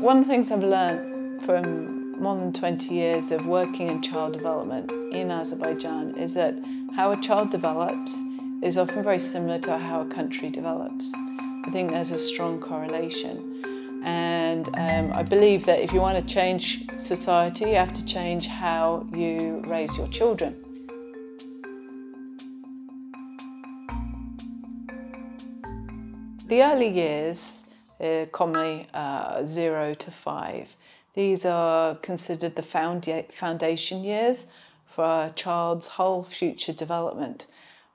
One of the things I've learned from more than 20 years of working in child development in Azerbaijan is that how a child develops is often very similar to how a country develops. I think there's a strong correlation. And um, I believe that if you want to change society, you have to change how you raise your children. The early years, uh, commonly uh, zero to five, these are considered the foundation years for a child's whole future development.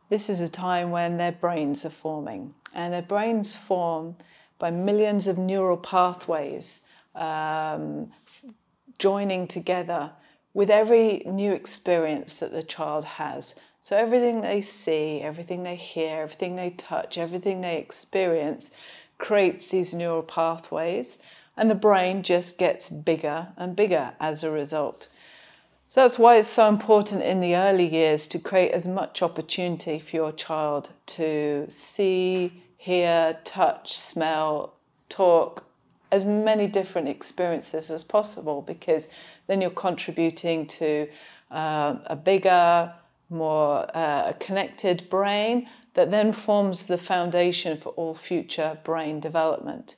This is a time when their brains are forming, and their brains form by millions of neural pathways um, joining together with every new experience that the child has. So everything they see, everything they hear, everything they touch, everything they experience creates these neural pathways, and the brain just gets bigger and bigger as a result. So that's why it's so important in the early years to create as much opportunity for your child to see, hear, touch, smell, talk, as many different experiences as possible because then you're contributing to uh, a bigger, more uh, connected brain that then forms the foundation for all future brain development.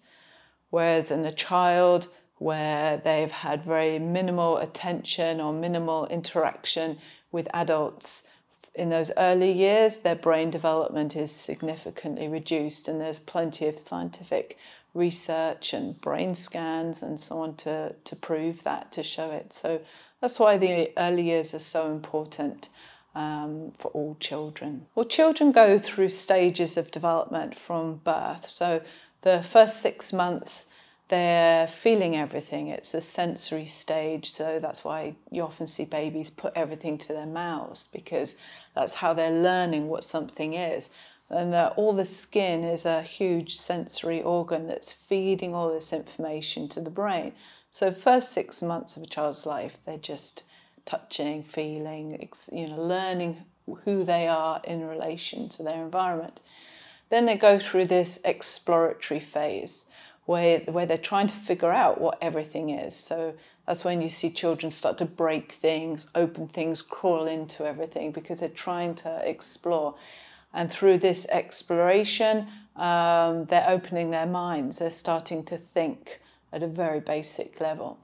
Whereas in a child where they've had very minimal attention or minimal interaction with adults, in those early years, their brain development is significantly reduced, and there's plenty of scientific research and brain scans and so on to, to prove that, to show it. So that's why the early years are so important um, for all children. Well, children go through stages of development from birth. So the first six months, they're feeling everything. It's a sensory stage, so that's why you often see babies put everything to their mouths because that's how they're learning what something is. And uh, all the skin is a huge sensory organ that's feeding all this information to the brain. So, first six months of a child's life, they're just touching, feeling, you know, learning who they are in relation to their environment. Then they go through this exploratory phase where, where they're trying to figure out what everything is. So that's when you see children start to break things, open things, crawl into everything because they're trying to explore. And through this exploration, um, they're opening their minds, they're starting to think at a very basic level.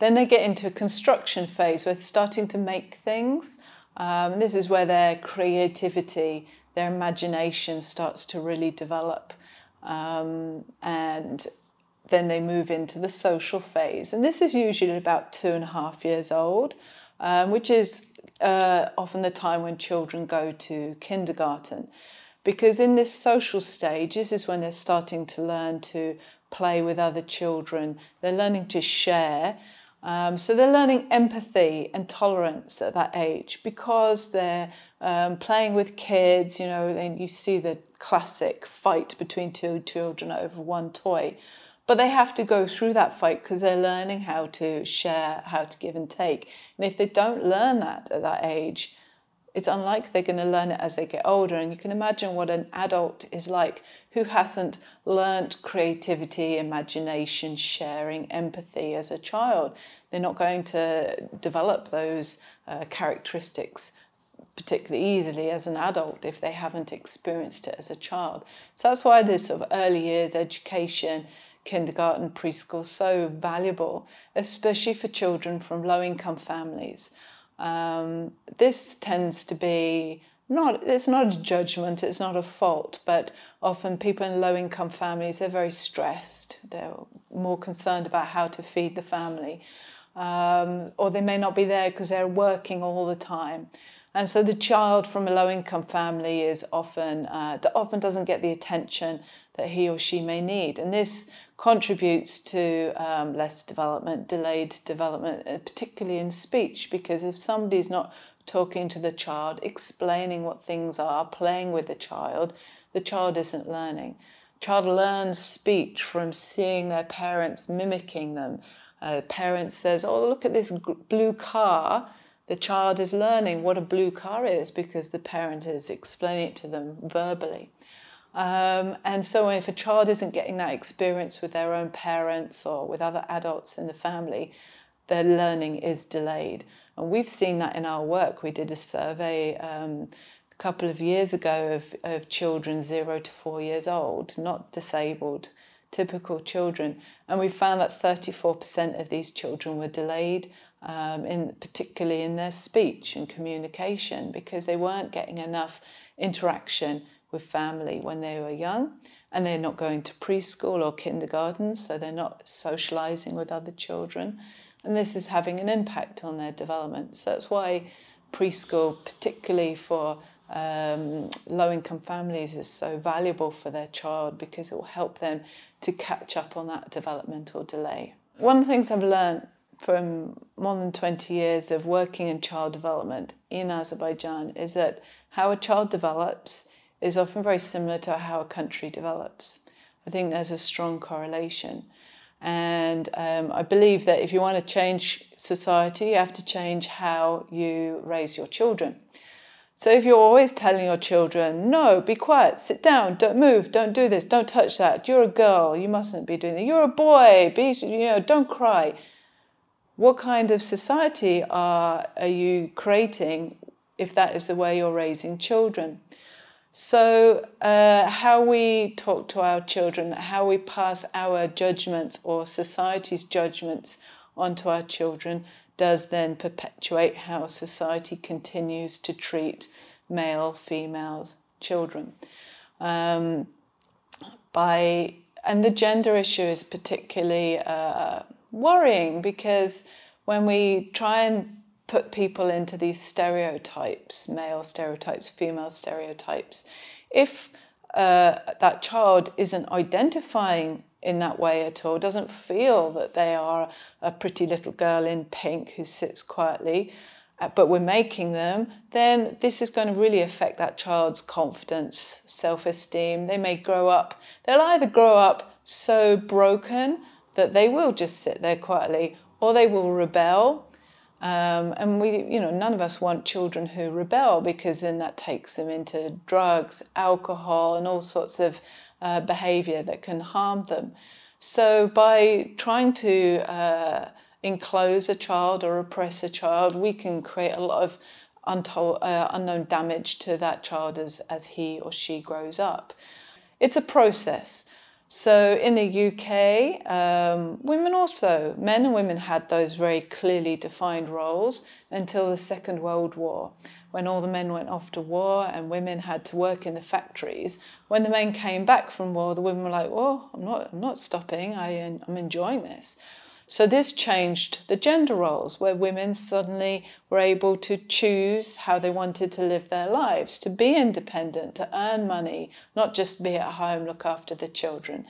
Then they get into a construction phase where they're starting to make things. Um, this is where their creativity, their imagination starts to really develop. Um, and then they move into the social phase. And this is usually about two and a half years old, um, which is uh, often the time when children go to kindergarten. Because in this social stage, this is when they're starting to learn to play with other children, they're learning to share. Um, so they're learning empathy and tolerance at that age because they're um, playing with kids, you know, and you see the classic fight between two children over one toy. But they have to go through that fight because they're learning how to share, how to give and take. And if they don't learn that at that age, it's unlikely they're going to learn it as they get older. And you can imagine what an adult is like who hasn't learnt creativity, imagination, sharing, empathy as a child. They're not going to develop those uh, characteristics particularly easily as an adult if they haven't experienced it as a child. So that's why this sort of early years education, kindergarten, preschool, so valuable, especially for children from low income families. Um, this tends to be not it's not a judgment it's not a fault but often people in low income families they're very stressed they're more concerned about how to feed the family um, or they may not be there because they're working all the time. And so the child from a low income family is often uh, often doesn't get the attention that he or she may need. And this contributes to um, less development delayed development uh, particularly in speech because if somebody's not talking to the child, explaining what things are, playing with the child, the child isn't learning. Child learns speech from seeing their parents mimicking them. A parent says, "Oh, look at this blue car." The child is learning what a blue car is because the parent is explaining it to them verbally. Um, and so if a child isn't getting that experience with their own parents or with other adults in the family, their learning is delayed. And we've seen that in our work. We did a survey um, a couple of years ago of, of children zero to four years old, not disabled, typical children. And we found that 34% of these children were delayed, um, in, particularly in their speech and communication, because they weren't getting enough interaction with family when they were young and they're not going to preschool or kindergarten, so they're not socializing with other children. And this is having an impact on their development. So that's why preschool, particularly for um, low income families, is so valuable for their child because it will help them to catch up on that developmental delay. One of the things I've learned from more than 20 years of working in child development in Azerbaijan is that how a child develops is often very similar to how a country develops. I think there's a strong correlation. And um, I believe that if you want to change society, you have to change how you raise your children. So if you're always telling your children, no, be quiet, sit down, don't move, don't do this, don't touch that, you're a girl, you mustn't be doing that, you're a boy, be, you know, don't cry. What kind of society are, are you creating if that is the way you're raising children? So, uh, how we talk to our children, how we pass our judgments or society's judgments onto our children, does then perpetuate how society continues to treat male, females, children. Um, by and the gender issue is particularly uh, worrying because when we try and put people into these stereotypes male stereotypes, female stereotypes. If uh, that child isn't identifying in that way at all, doesn't feel that they are a pretty little girl in pink who sits quietly, uh, but we're making them, then this is going to really affect that child's confidence, self esteem. They may grow up, they'll either grow up so broken that they will just sit there quietly, or they will rebel um, and we, you know, none of us want children who rebel because then that takes them into drugs, alcohol, and all sorts of uh, behavior that can harm them. So by trying to uh, enclose a child or oppress a child, we can create a lot of untold, uh, unknown damage to that child as, as he or she grows up. It's a process. So in the UK, um, women also, men and women had those very clearly defined roles until the Second World War, when all the men went off to war and women had to work in the factories. When the men came back from war, the women were like, "Well, I'm not, I'm not stopping. I, I'm enjoying this." So this changed the gender roles, where women suddenly were able to choose how they wanted to live their lives, to be independent, to earn money, not just be at home, look after the children.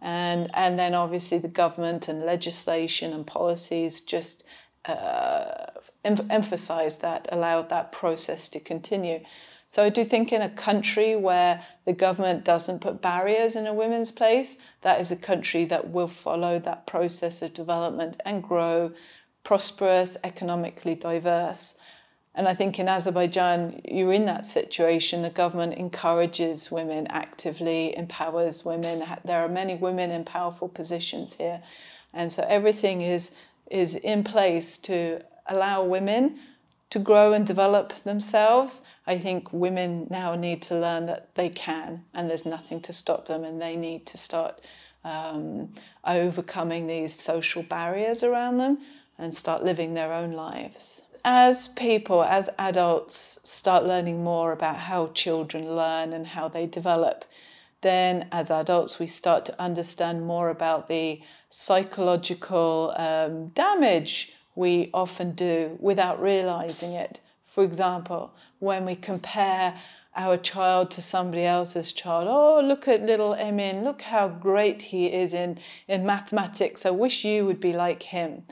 And, and then obviously the government and legislation and policies just uh, em- emphasized that, allowed that process to continue. So I do think in a country where the government doesn't put barriers in a women's place, that is a country that will follow that process of development and grow prosperous, economically diverse. And I think in Azerbaijan, you're in that situation. The government encourages women actively, empowers women. There are many women in powerful positions here. And so everything is, is in place to allow women to grow and develop themselves. I think women now need to learn that they can and there's nothing to stop them and they need to start um, overcoming these social barriers around them and start living their own lives. As people, as adults, start learning more about how children learn and how they develop, then as adults we start to understand more about the psychological um, damage we often do without realizing it. For example, when we compare our child to somebody else's child. Oh, look at little Emin, look how great he is in, in mathematics. I wish you would be like him.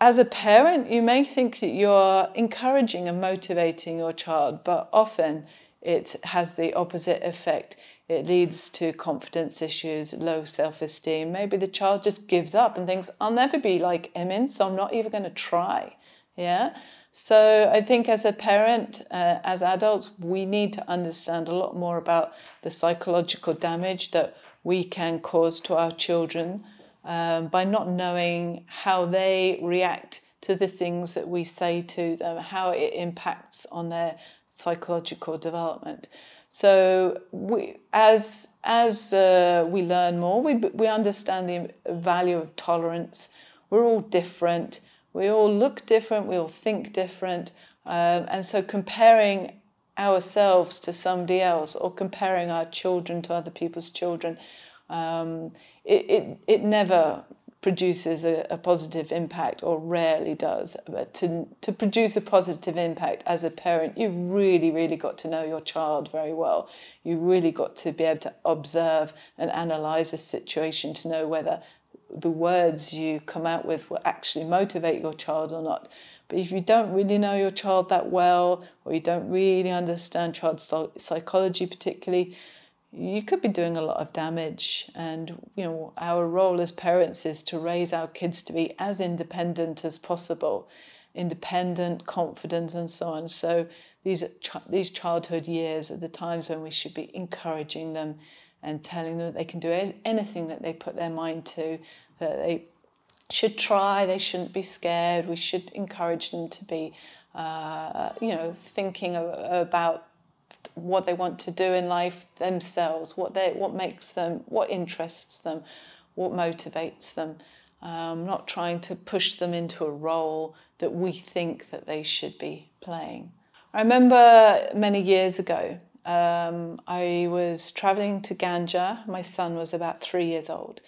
As a parent, you may think that you're encouraging and motivating your child, but often it has the opposite effect. It leads to confidence issues, low self esteem. Maybe the child just gives up and thinks, I'll never be like Emin, so I'm not even going to try. Yeah. So I think as a parent, uh, as adults, we need to understand a lot more about the psychological damage that we can cause to our children um, by not knowing how they react to the things that we say to them, how it impacts on their psychological development. So we, as as uh, we learn more, we we understand the value of tolerance. We're all different. We all look different. We all think different. Um, and so comparing ourselves to somebody else or comparing our children to other people's children, um, it, it it never produces a, a, positive impact or rarely does but to, to produce a positive impact as a parent you've really really got to know your child very well. You really got to be able to observe and analyze a situation to know whether the words you come out with will actually motivate your child or not. But if you don't really know your child that well or you don't really understand child psychology particularly you could be doing a lot of damage and you know our role as parents is to raise our kids to be as independent as possible independent confident and so on. So these these childhood years are the times when we should be encouraging them and telling them that they can do anything that they put their mind to that they should try they shouldn't be scared. We should encourage them to be uh, you know thinking about what they want to do in life themselves, what they what makes them, what interests them, what motivates them. Um, not trying to push them into a role that we think that they should be playing. I remember many years ago, um, I was traveling to Ganja. My son was about three years old.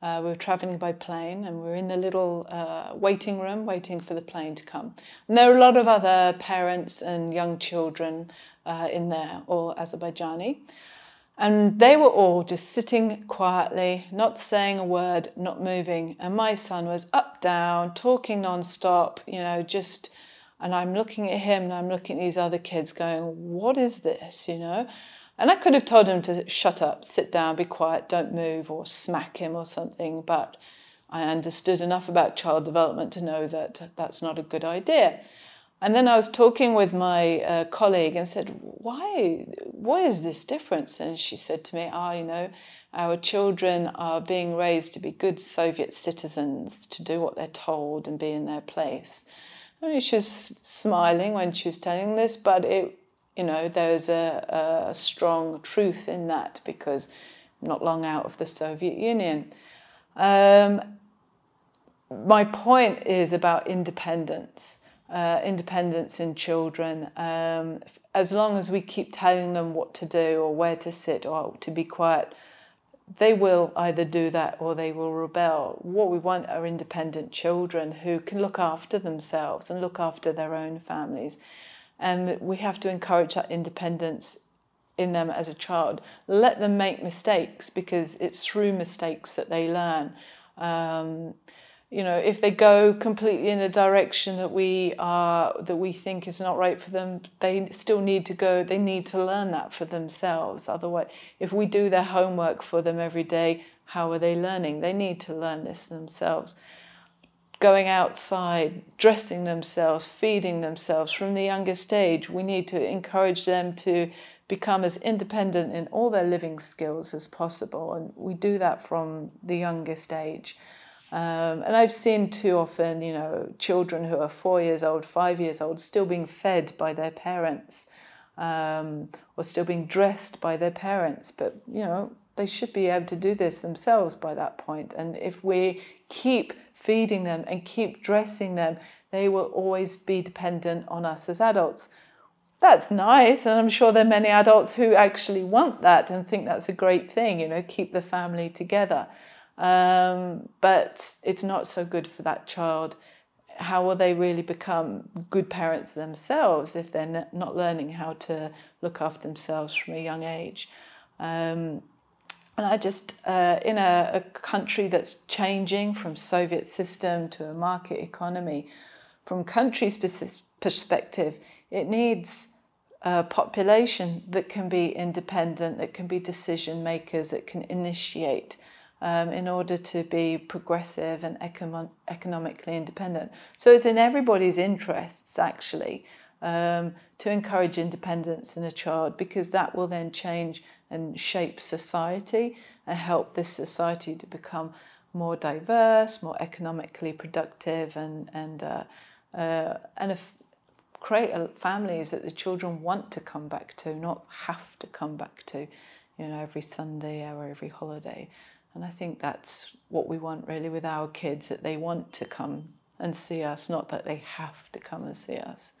Uh, we were traveling by plane and we were in the little uh, waiting room waiting for the plane to come. And there were a lot of other parents and young children uh, in there, all Azerbaijani. And they were all just sitting quietly, not saying a word, not moving. And my son was up, down, talking non-stop, you know, just, and I'm looking at him and I'm looking at these other kids going, what is this, you know? And I could have told him to shut up, sit down, be quiet, don't move, or smack him or something, but I understood enough about child development to know that that's not a good idea. And then I was talking with my uh, colleague and said, Why? What is this difference? And she said to me, Ah, oh, you know, our children are being raised to be good Soviet citizens, to do what they're told and be in their place. I mean, she was smiling when she was telling this, but it, you know, there's a, a strong truth in that because not long out of the Soviet Union. Um, my point is about independence uh, independence in children. Um, as long as we keep telling them what to do or where to sit or to be quiet, they will either do that or they will rebel. What we want are independent children who can look after themselves and look after their own families. And we have to encourage that independence in them as a child. Let them make mistakes because it's through mistakes that they learn. Um, you know, if they go completely in a direction that we are that we think is not right for them, they still need to go. They need to learn that for themselves. Otherwise, if we do their homework for them every day, how are they learning? They need to learn this themselves. Going outside, dressing themselves, feeding themselves from the youngest age, we need to encourage them to become as independent in all their living skills as possible. And we do that from the youngest age. Um, and I've seen too often, you know, children who are four years old, five years old, still being fed by their parents um, or still being dressed by their parents. But, you know, they should be able to do this themselves by that point. And if we keep feeding them and keep dressing them, they will always be dependent on us as adults. That's nice, and I'm sure there are many adults who actually want that and think that's a great thing, you know, keep the family together. Um, but it's not so good for that child. How will they really become good parents themselves if they're not learning how to look after themselves from a young age? Um, and I just, uh, in a, a, country that's changing from Soviet system to a market economy, from country's perspective, it needs a population that can be independent, that can be decision makers, that can initiate um, in order to be progressive and econo- economically independent. So it's in everybody's interests, actually, um, to encourage independence in a child because that will then change and shape society and help this society to become more diverse, more economically productive, and and uh, uh, and if create families that the children want to come back to, not have to come back to, you know, every Sunday or every holiday. And I think that's what we want really with our kids that they want to come and see us, not that they have to come and see us.